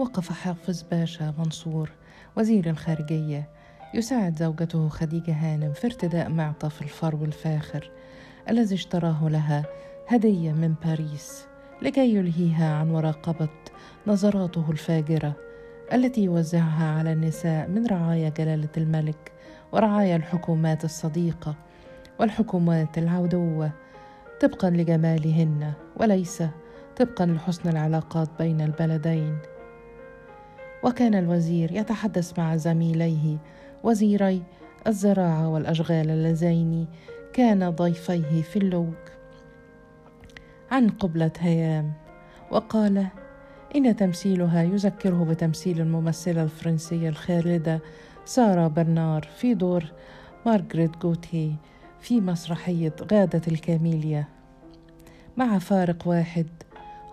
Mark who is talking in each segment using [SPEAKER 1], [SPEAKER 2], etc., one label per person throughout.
[SPEAKER 1] وقف حافظ باشا منصور وزير الخارجية. يساعد زوجته خديجة هانم في ارتداء معطف الفرو الفاخر الذي اشتراه لها هدية من باريس لكي يلهيها عن مراقبة نظراته الفاجرة التي يوزعها على النساء من رعايا جلالة الملك ورعايا الحكومات الصديقة والحكومات العدوة. طبقا لجمالهن وليس طبقا لحسن العلاقات بين البلدين. وكان الوزير يتحدث مع زميليه وزيري الزراعة والأشغال اللذين كان ضيفيه في اللوج عن قبلة هيام وقال إن تمثيلها يذكره بتمثيل الممثلة الفرنسية الخالدة سارة برنار في دور مارغريت جوتييه في مسرحية غادة الكاميليا. مع فارق واحد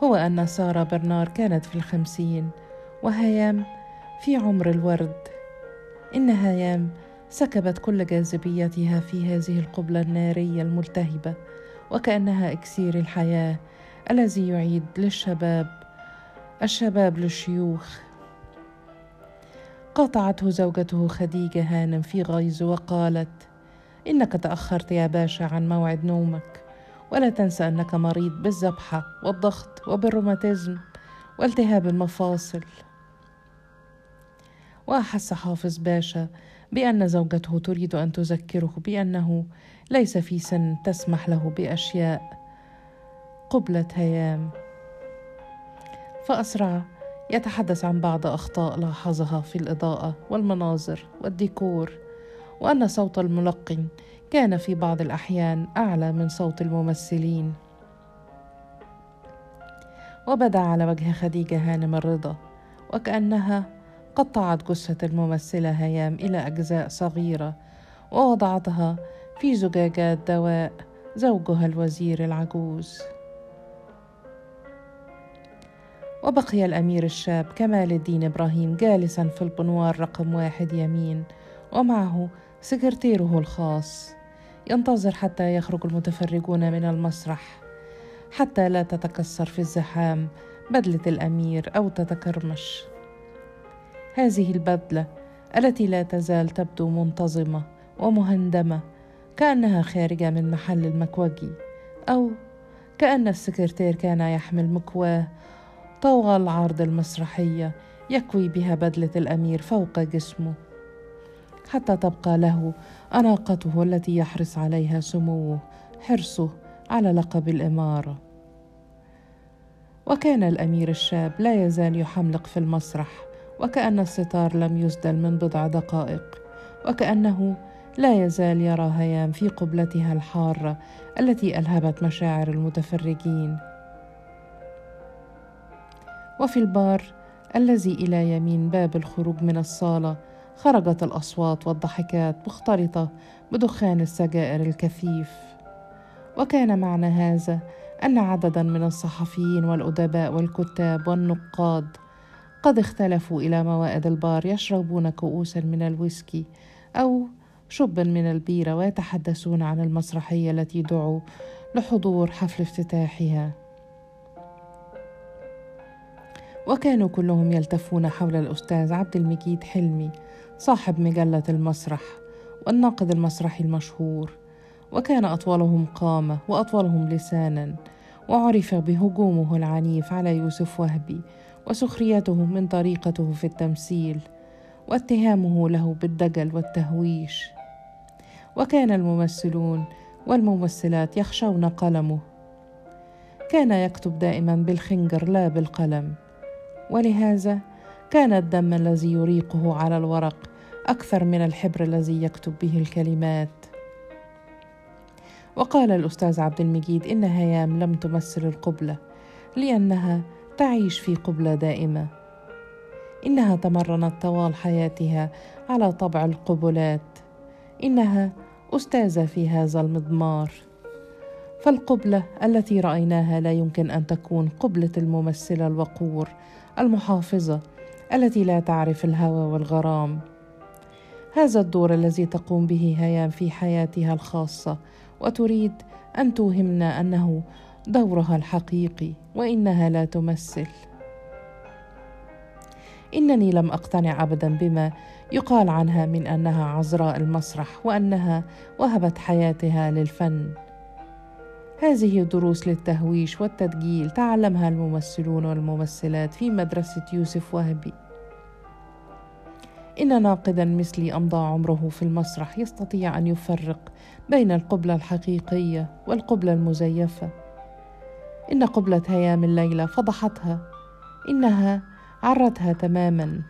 [SPEAKER 1] هو أن سارة برنار كانت في الخمسين وهيام في عمر الورد. إن هيام سكبت كل جاذبيتها في هذه القبلة النارية الملتهبة وكأنها إكسير الحياة الذي يعيد للشباب الشباب للشيوخ. قاطعته زوجته خديجة هانم في غيظ وقالت إنك تأخرت يا باشا عن موعد نومك ولا تنسى أنك مريض بالذبحة والضغط وبالروماتيزم والتهاب المفاصل. وأحس حافظ باشا بأن زوجته تريد أن تذكره بأنه ليس في سن تسمح له بأشياء قبلة هيام. فأسرع يتحدث عن بعض أخطاء لاحظها في الإضاءة والمناظر والديكور وأن صوت الملقن كان في بعض الأحيان أعلى من صوت الممثلين. وبدأ على وجه خديجة هانم الرضا وكأنها قطعت جثة الممثلة هيام إلى أجزاء صغيرة ووضعتها في زجاجات دواء زوجها الوزير العجوز. وبقي الأمير الشاب كمال الدين إبراهيم جالسا في البنوار رقم واحد يمين ومعه سكرتيره الخاص. ينتظر حتى يخرج المتفرجون من المسرح حتى لا تتكسر في الزحام بدلة الأمير أو تتكرمش. هذه البدلة التي لا تزال تبدو منتظمة ومهندمة كأنها خارجة من محل المكوجي أو كأن السكرتير كان يحمل مكواة طوال عرض المسرحية يكوي بها بدلة الأمير فوق جسمه. حتى تبقى له أناقته التي يحرص عليها سموه حرصه على لقب الإمارة. وكان الأمير الشاب لا يزال يحملق في المسرح. وكأن الستار لم يسدل من بضع دقائق وكأنه لا يزال يرى هيام في قبلتها الحارة التي الهبت مشاعر المتفرجين. وفي البار الذي إلى يمين باب الخروج من الصالة خرجت الأصوات والضحكات مختلطة بدخان السجائر الكثيف. وكان معنى هذا أن عددا من الصحفيين والأدباء والكتاب والنقاد قد اختلفوا إلى موائد البار يشربون كؤوسا من الويسكي أو شبا من البيرة ويتحدثون عن المسرحية التي دعوا لحضور حفل افتتاحها. وكانوا كلهم يلتفون حول الأستاذ عبد المجيد حلمي صاحب مجلة المسرح والناقد المسرحي المشهور. وكان أطولهم قامة وأطولهم لسانا وعرف بهجومه العنيف على يوسف وهبي وسخريته من طريقته في التمثيل واتهامه له بالدجل والتهويش. وكان الممثلون والممثلات يخشون قلمه. كان يكتب دائما بالخنجر لا بالقلم. ولهذا كان الدم الذي يريقه على الورق أكثر من الحبر الذي يكتب به الكلمات. وقال الأستاذ عبد المجيد إن هيام لم تمثل القبلة لأنها تعيش في قبلة دائمة. إنها تمرنت طوال حياتها على طبع القبلات. إنها أستاذة في هذا المضمار. فالقبلة التي رأيناها لا يمكن أن تكون قبلة الممثلة الوقور المحافظة التي لا تعرف الهوى والغرام. هذا الدور الذي تقوم به هيام في حياتها الخاصة وتريد أن توهمنا أنه دورها الحقيقي وإنها لا تمثل. إنني لم أقتنع أبدا بما يقال عنها من أنها عذراء المسرح وأنها وهبت حياتها للفن. هذه دروس للتهويش والتدجيل تعلمها الممثلون والممثلات في مدرسة يوسف وهبي. إن ناقدا مثلي أمضى عمره في المسرح يستطيع أن يفرق بين القبلة الحقيقية والقبلة المزيفة. إن قبلة هيام الليلة فضحتها إنها عرتها تماما.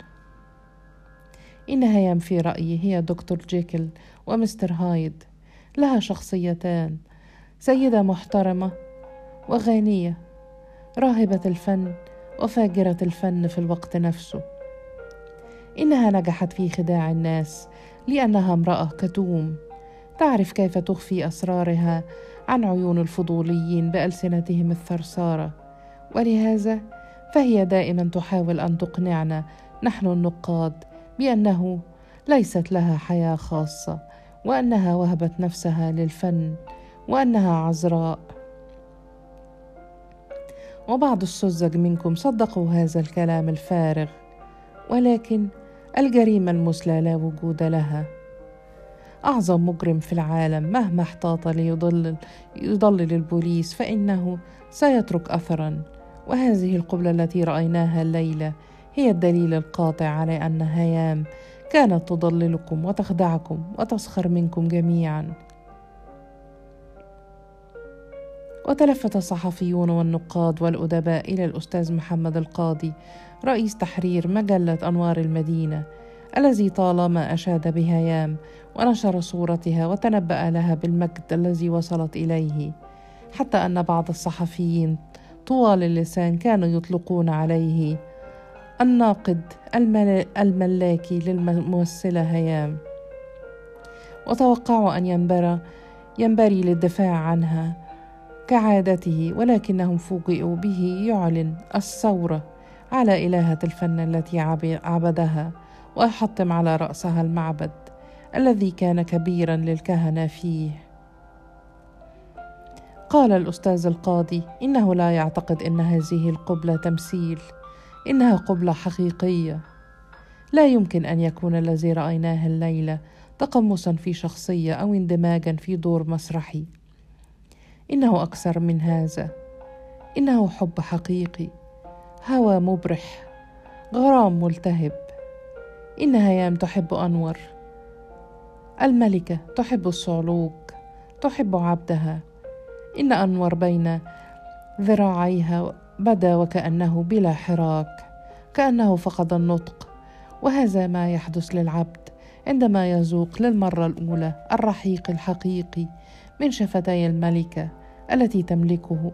[SPEAKER 1] إن هيام في رأيي هي دكتور جيكل ومستر هايد لها شخصيتان سيدة محترمة وغنية راهبة الفن وفاجرة الفن في الوقت نفسه. إنها نجحت في خداع الناس لأنها امرأة كتوم. تعرف كيف تخفي أسرارها عن عيون الفضوليين بألسنتهم الثرثارة. ولهذا فهي دائما تحاول أن تقنعنا نحن النقاد بأنه ليست لها حياة خاصة وأنها وهبت نفسها للفن وأنها عذراء وبعض السذج منكم صدقوا هذا الكلام الفارغ ولكن الجريمة المثلى لا وجود لها. أعظم مجرم في العالم مهما احتاط ليضلل يضلل البوليس فإنه سيترك أثرا. وهذه القبلة التي رأيناها الليلة هي الدليل القاطع على أن هيام كانت تضللكم وتخدعكم وتسخر منكم جميعا. وتلفت الصحفيون والنقاد والأدباء إلى الأستاذ محمد القاضي رئيس تحرير مجلة أنوار المدينة الذي طالما أشاد بهيام ونشر صورتها وتنبأ لها بالمجد الذي وصلت إليه. حتى أن بعض الصحفيين طوال اللسان كانوا يطلقون عليه. الناقد الملاكي للممثلة هيام. وتوقعوا أن ينبرى ينبري للدفاع عنها كعادته ولكنهم فوجئوا به يعلن الثورة على إلهة الفن التي عبدها. ويحطم على رأسها المعبد الذي كان كبيرا للكهنة فيه. قال الأستاذ القاضي إنه لا يعتقد أن هذه القبلة تمثيل إنها قبلة حقيقية. لا يمكن أن يكون الذي رأيناه الليلة تقمصا في شخصية أو اندماجا في دور مسرحي. إنه أكثر من هذا. إنه حب حقيقي. هوى مبرح. غرام ملتهب. إن هيام تحب أنور. الملكة تحب الصعلوك تحب عبدها. إن أنور بين ذراعيها بدا وكأنه بلا حراك كأنه فقد النطق. وهذا ما يحدث للعبد عندما يذوق للمرة الأولى الرحيق الحقيقي من شفتي الملكة التي تملكه.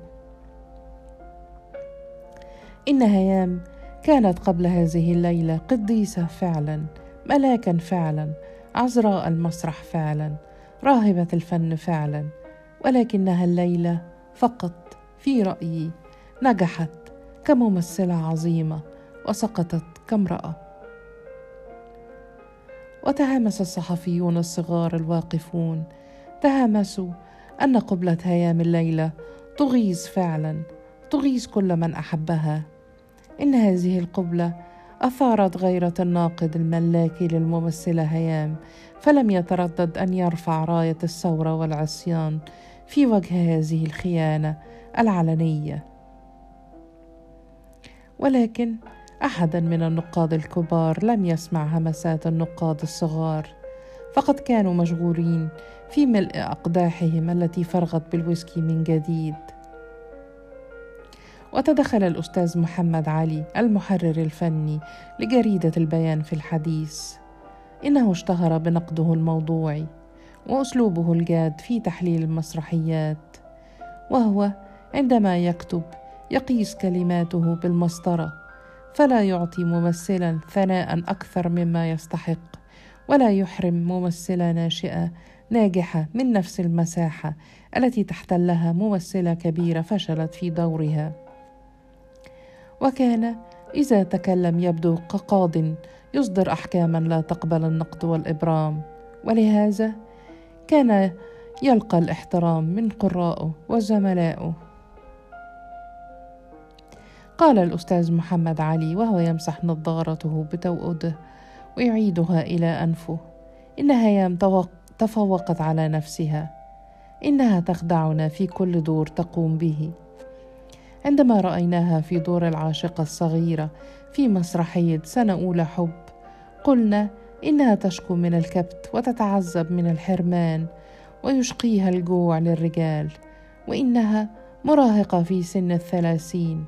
[SPEAKER 1] إن هيام كانت قبل هذه الليلة قديسة فعلا ملاكا فعلا عذراء المسرح فعلا راهبة الفن فعلا ولكنها الليلة فقط في رأيي نجحت كممثلة عظيمة وسقطت كامرأة. وتهامس الصحفيون الصغار الواقفون تهامسوا أن قبلة هيام الليلة تغيظ فعلا تغيظ كل من أحبها. إن هذه القبلة أثارت غيرة الناقد الملاكي للممثلة هيام فلم يتردد أن يرفع راية الثورة والعصيان في وجه هذه الخيانة العلنية. ولكن أحدا من النقاد الكبار لم يسمع همسات النقاد الصغار فقد كانوا مشغولين في ملء أقداحهم التي فرغت بالويسكي من جديد. وتدخل الأستاذ محمد علي المحرر الفني لجريدة البيان في الحديث. إنه اشتهر بنقده الموضوعي وأسلوبه الجاد في تحليل المسرحيات وهو عندما يكتب يقيس كلماته بالمسطرة فلا يعطي ممثلا ثناء أكثر مما يستحق ولا يحرم ممثلة ناشئة ناجحة من نفس المساحة التي تحتلها ممثلة كبيرة فشلت في دورها. وكان إذا تكلم يبدو كقاض يصدر أحكاما لا تقبل النقد والإبرام ولهذا كان يلقى الاحترام من قرائه وزملائه قال الأستاذ محمد علي وهو يمسح نظارته بتوأده ويعيدها إلى أنفه إن هيام تفوقت على نفسها إنها تخدعنا في كل دور تقوم به. عندما رأيناها في دور العاشقة الصغيرة في مسرحية سنة أولى حب قلنا إنها تشكو من الكبت وتتعذب من الحرمان ويشقيها الجوع للرجال وإنها مراهقة في سن الثلاثين.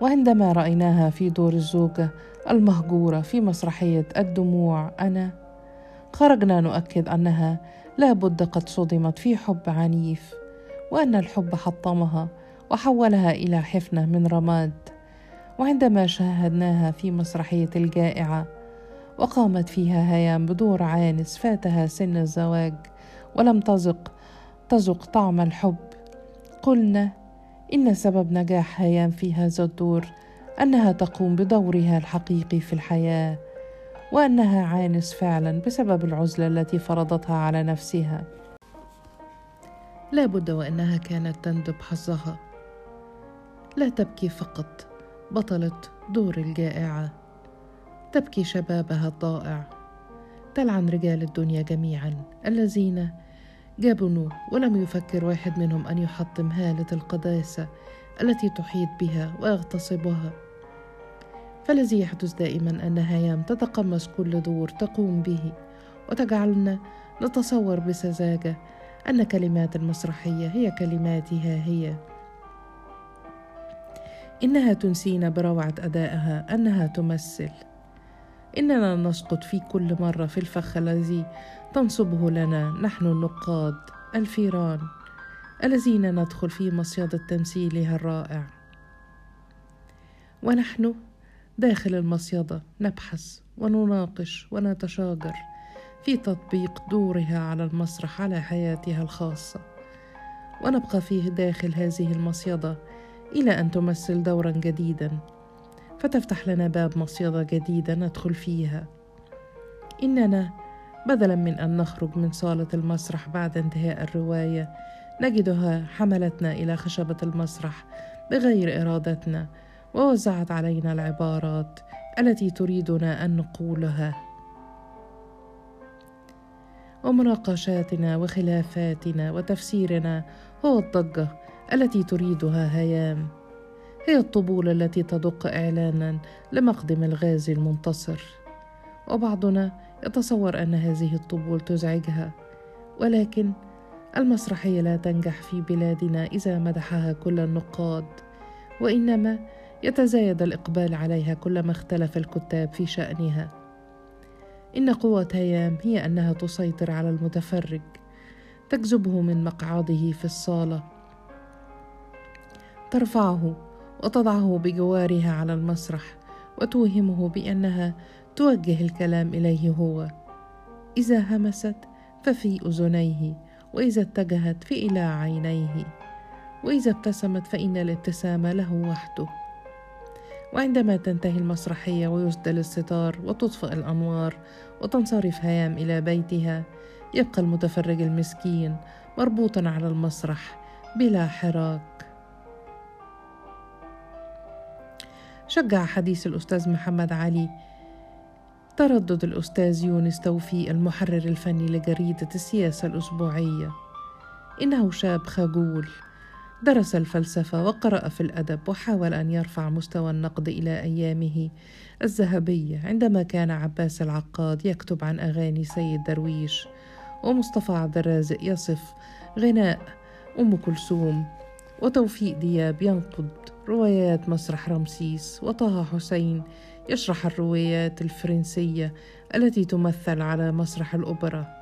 [SPEAKER 1] وعندما رأيناها في دور الزوجة المهجورة في مسرحية الدموع أنا خرجنا نؤكد أنها لا بد قد صدمت في حب عنيف. وأن الحب حطمها وحولها إلى حفنة من رماد. وعندما شاهدناها في مسرحية الجائعة وقامت فيها هيام بدور عانس فاتها سن الزواج ولم تذق تذق طعم الحب. قلنا إن سبب نجاح هيام في هذا الدور أنها تقوم بدورها الحقيقي في الحياة وأنها عانس فعلا بسبب العزلة التي فرضتها على نفسها. لا بد وأنها كانت تندب حظها. لا تبكي فقط بطلة دور الجائعة. تبكي شبابها الضائع تلعن رجال الدنيا جميعا. الذين جبنوا ولم يفكر واحد منهم أن يحطم هالة القداسة التي تحيط بها ويغتصبها. فالذي يحدث دائما ان هيام تتقمص كل دور تقوم به. وتجعلنا نتصور بسذاجة أن كلمات المسرحية هي كلماتها هي. إنها تنسينا بروعة أدائها أنها تمثل. إننا نسقط في كل مرة في الفخ الذي تنصبه لنا. نحن النقاد الفيران الذين ندخل في مصيدة تمثيلها الرائع. ونحن داخل المصيدة نبحث ونناقش ونتشاجر. في تطبيق دورها على المسرح على حياتها الخاصة. ونبقى فيه داخل هذه المصيدة إلى أن تمثل دورا جديدا. فتفتح لنا باب مصيدة جديدة ندخل فيها. إننا بدلا من أن نخرج من صالة المسرح بعد انتهاء الرواية نجدها حملتنا إلى خشبة المسرح بغير إرادتنا ووزعت علينا العبارات التي تريدنا أن نقولها. ومناقشاتنا وخلافاتنا وتفسيرنا هو الضجه التي تريدها هيام. هي الطبول التي تدق إعلانا لمقدم الغازي المنتصر. وبعضنا يتصور أن هذه الطبول تزعجها ولكن المسرحية لا تنجح في بلادنا إذا مدحها كل النقاد وإنما يتزايد الإقبال عليها كلما اختلف الكتاب في شأنها. إن قوة هيام هي أنها تسيطر على المتفرج تجذبه من مقعده في الصالة. ترفعه وتضعه بجوارها على المسرح وتوهمه بأنها توجه الكلام إليه هو. إذا همست ففي أذنيه وإذا اتجهت فإلى عينيه وإذا ابتسمت فإن الابتسام له وحده. وعندما تنتهي المسرحية ويسدل الستار وتطفئ الانوار وتنصرف هيام إلى بيتها يبقى المتفرج المسكين مربوطا على المسرح بلا حراك. شجع حديث الأستاذ محمد علي. تردد الأستاذ يونس توفيق المحرر الفني لجريدة السياسة الأسبوعية. إنه شاب خجول. درس الفلسفة وقرأ في الأدب وحاول أن يرفع مستوى النقد إلى أيامه. الذهبية عندما كان عباس العقاد يكتب عن أغاني سيد درويش ومصطفى عبد الرازق يصف غناء أم كلثوم وتوفيق دياب ينقد روايات مسرح رمسيس وطه حسين يشرح الروايات الفرنسية التي تمثل على مسرح الأوبرا.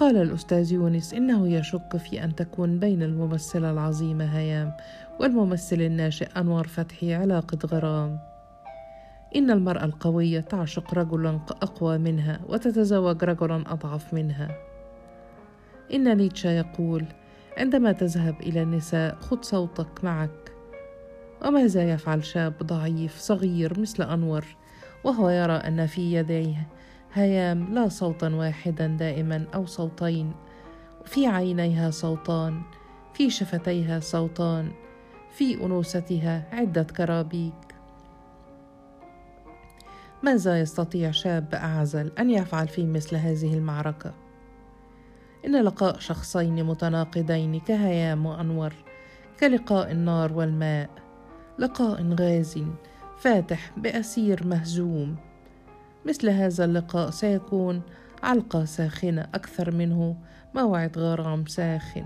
[SPEAKER 1] قال الأستاذ يونس إنه يشك في أن تكون بين الممثلة العظيمة هيام والممثل الناشئ أنور فتحي علاقة غرام. إن المرأة القوية تعشق رجلا أقوى منها وتتزوج رجلا أضعف منها. إن نيتشه يقول عندما تذهب إلى النساء خذ صوتك معك. وماذا يفعل شاب ضعيف صغير مثل أنور وهو يرى أن في يديه هيام لا صوتا واحدا دائما أو صوتين. في عينيها صوتان في شفتيها صوتان في أنوثتها عدة كرابيك. ماذا يستطيع شاب أعزل أن يفعل في مثل هذه المعركة؟ إن لقاء شخصين متناقضين كهيام وأنور كلقاء النار والماء. لقاء غاز فاتح بأسير مهزوم. مثل هذا اللقاء سيكون علقة ساخنة أكثر منه موعد غرام ساخن.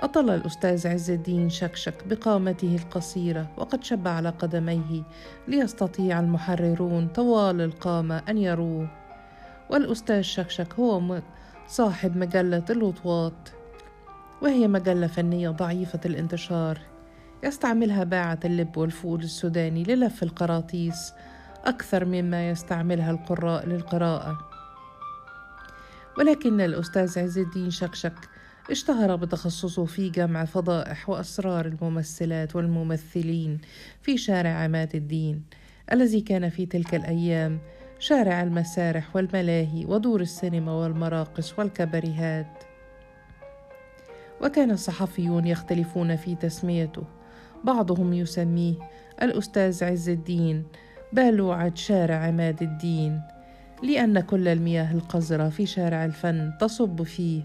[SPEAKER 1] أطل الأستاذ عز الدين شكشك بقامته القصيرة وقد شب على قدميه ليستطيع المحررون طوال القامة أن يروه. والأستاذ شكشك هو صاحب مجلة الوطواط وهي مجلة فنية ضعيفة الانتشار. يستعملها باعة اللب والفول السوداني للف القراطيس أكثر مما يستعملها القراء للقراءة. ولكن الأستاذ عز الدين شكشك اشتهر بتخصصه في جمع فضائح وأسرار الممثلات والممثلين في شارع عماد الدين الذي كان في تلك الأيام شارع المسارح والملاهي ودور السينما والمراقص والكباريهات. وكان الصحفيون يختلفون في تسميته بعضهم يسميه الأستاذ عز الدين بالوعة شارع عماد الدين لأن كل المياه القذرة في شارع الفن تصب فيه.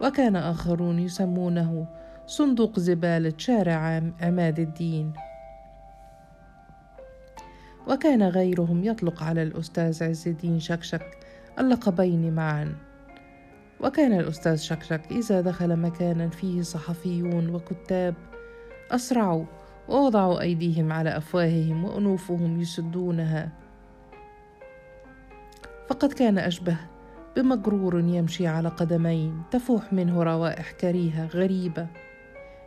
[SPEAKER 1] وكان آخرون يسمونه صندوق زبالة شارع عماد الدين. وكان غيرهم يطلق على الأستاذ عز الدين شكشك اللقبين معا. وكان الأستاذ شكشك إذا دخل مكانا فيه صحفيون وكتاب أسرعوا ووضعوا أيديهم على أفواههم وأنوفهم يسدونها. فقد كان أشبه بمجرور يمشي على قدمين تفوح منه روائح كريهة غريبة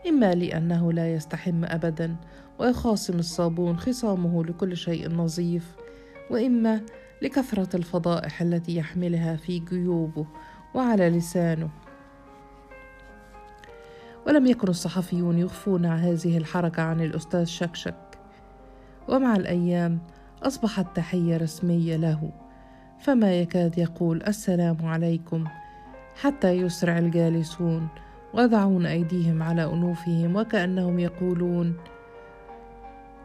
[SPEAKER 1] إما لأنه لا يستحم أبدا ويخاصم الصابون خصامه لكل شيء نظيف وإما لكثرة الفضائح التي يحملها في جيوبه وعلى لسانه. ولم يكن الصحفيون يخفون هذه الحركة عن الأستاذ شكشك ومع الأيام أصبحت تحية رسمية له فما يكاد يقول السلام عليكم حتى يسرع الجالسون ويضعون أيديهم على أنوفهم وكأنهم يقولون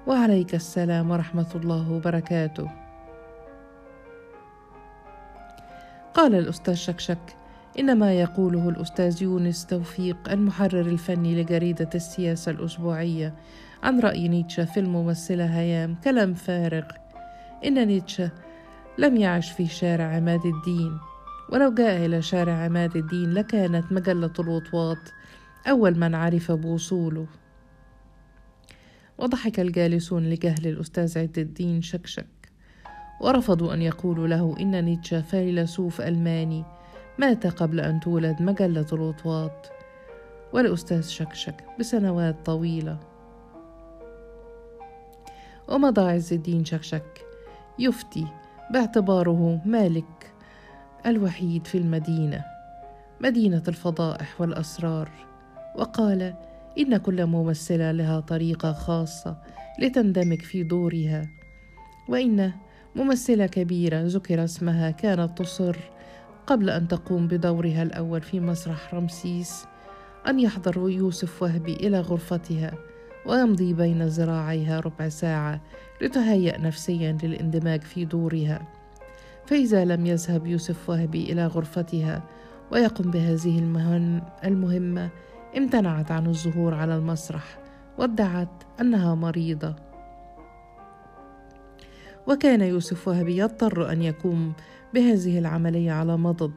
[SPEAKER 1] وعليك السلام ورحمة الله وبركاته قال الأستاذ شكشك إن ما يقوله الأستاذ يونس توفيق المحرر الفني لجريدة السياسة الأسبوعية عن رأي نيتشه في الممثلة هيام كلام فارغ. إن نيتشه لم يعش في شارع عماد الدين ولو جاء إلى شارع عماد الدين لكانت مجلة الوطواط أول من عرف بوصوله. وضحك الجالسون لجهل الأستاذ عد الدين شكشك ورفضوا أن يقولوا له إن نيتشه فيلسوف ألماني. مات قبل أن تولد مجلة الوطواط والأستاذ شكشك بسنوات طويلة. ومضى عز الدين شكشك يفتي باعتباره مالك الوحيد في المدينة مدينة الفضائح والأسرار وقال إن كل ممثلة لها طريقة خاصة لتندمج في دورها وإن ممثلة كبيرة ذكر اسمها كانت تصر قبل أن تقوم بدورها الأول في مسرح رمسيس أن يحضر يوسف وهبي إلى غرفتها ويمضي بين ذراعيها ربع ساعة لتهيأ نفسيا للاندماج في دورها. فإذا لم يذهب يوسف وهبي إلى غرفتها ويقم بهذه المهن المهمة امتنعت عن الظهور على المسرح وادعت أنها مريضة. وكان يوسف وهبي يضطر أن يقوم بهذه العملية على مضض.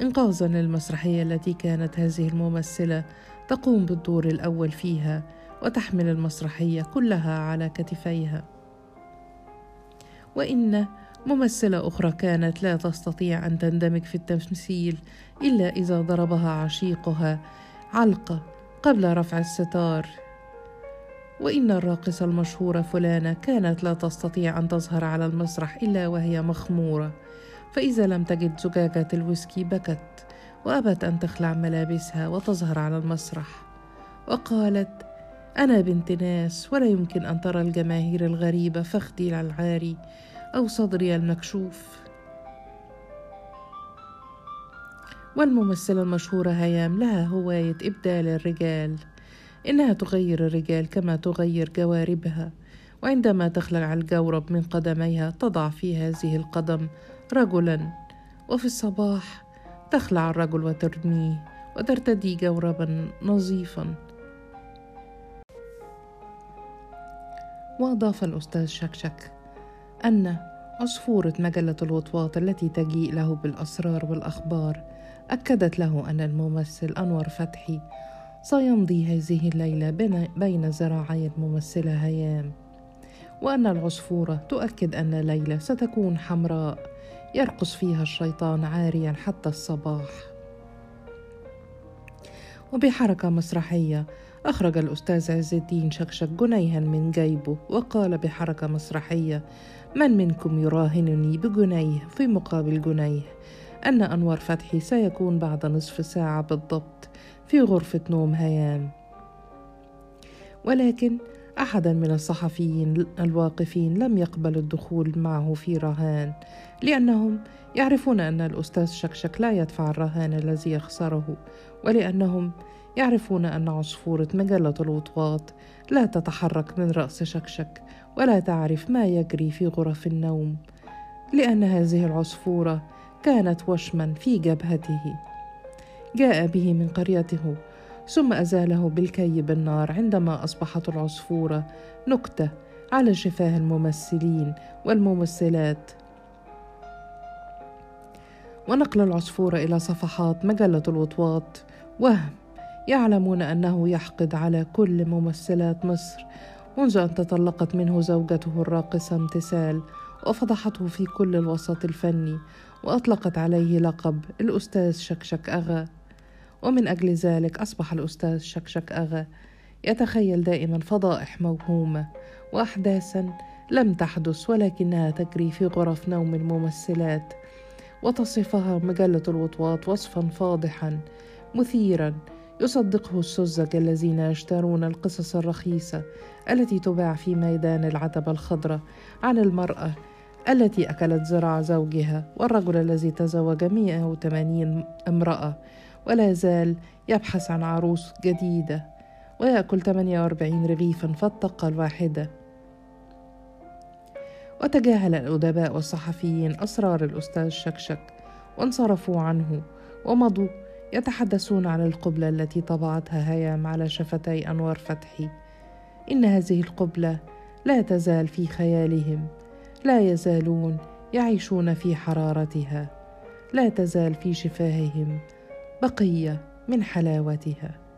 [SPEAKER 1] إنقاذا للمسرحية التي كانت هذه الممثلة تقوم بالدور الأول فيها وتحمل المسرحية كلها على كتفيها. وإن ممثلة أخرى كانت لا تستطيع أن تندمج في التمثيل إلا إذا ضربها عشيقها علقة قبل رفع الستار. وإن الراقصة المشهورة فلانة كانت لا تستطيع أن تظهر على المسرح إلا وهي مخمورة. فإذا لم تجد زجاجة الويسكي بكت وأبت أن تخلع ملابسها وتظهر على المسرح. وقالت أنا بنت ناس ولا يمكن أن ترى الجماهير الغريبة فخدي العاري أو صدري المكشوف. والممثلة المشهورة هيام لها هواية إبدال الرجال إنها تغير الرجال كما تغير جواربها وعندما تخلع الجورب من قدميها تضع في هذه القدم رجلا. وفي الصباح تخلع الرجل وترميه وترتدي جوربا نظيفا. وأضاف الأستاذ شكشك أن عصفورة مجلة الوطواط التي تجيء له بالأسرار والأخبار أكدت له أن الممثل أنور فتحي سيمضي هذه الليلة بين ذراعي الممثلة هيام وأن العصفورة تؤكد أن ليلة ستكون حمراء يرقص فيها الشيطان عاريا حتى الصباح. وبحركة مسرحية أخرج الأستاذ عز الدين شكشك جنيها من جيبه وقال بحركة مسرحية من منكم يراهنني بجنيه في مقابل جنيه؟ أن أنور فتحي سيكون بعد نصف ساعة بالضبط في غرفة نوم هيام. ولكن أحدا من الصحفيين الواقفين لم يقبل الدخول معه في رهان لأنهم يعرفون أن الأستاذ شكشك لا يدفع الرهان الذي يخسره ولأنهم يعرفون أن عصفورة مجلة الوطواط لا تتحرك من رأس شكشك ولا تعرف ما يجري في غرف النوم لأن هذه العصفورة كانت وشما في جبهته. جاء به من قريته ثم أزاله بالكي بالنار عندما أصبحت العصفورة نكتة على شفاه الممثلين والممثلات. ونقل العصفورة إلى صفحات مجلة الوطواط وهم يعلمون أنه يحقد على كل ممثلات مصر منذ أن تطلقت منه زوجته الراقصة امتثال وفضحته في كل الوسط الفني وأطلقت عليه لقب الأستاذ شكشك أغا. ومن أجل ذلك أصبح الأستاذ شكشك أغا يتخيل دائما فضائح موهومة وأحداثا لم تحدث ولكنها تجري في غرف نوم الممثلات وتصفها مجلة الوطواط وصفا فاضحا مثيرا يصدقه السذج الذين يشترون القصص الرخيصة التي تباع في ميدان العتبة الخضراء عن المرأة التي أكلت زرع زوجها والرجل الذي تزوج 180 امرأة ولا زال يبحث عن عروس جديدة ويأكل 48 رغيفا فالطقة الواحدة. وتجاهل الأدباء والصحفيين أسرار الأستاذ شكشك وانصرفوا عنه ومضوا يتحدثون عن القبلة التي طبعتها هيام على شفتي أنور فتحي. إن هذه القبلة لا تزال في خيالهم لا يزالون يعيشون في حرارتها لا تزال في شفاههم. بقية من حلاوتها.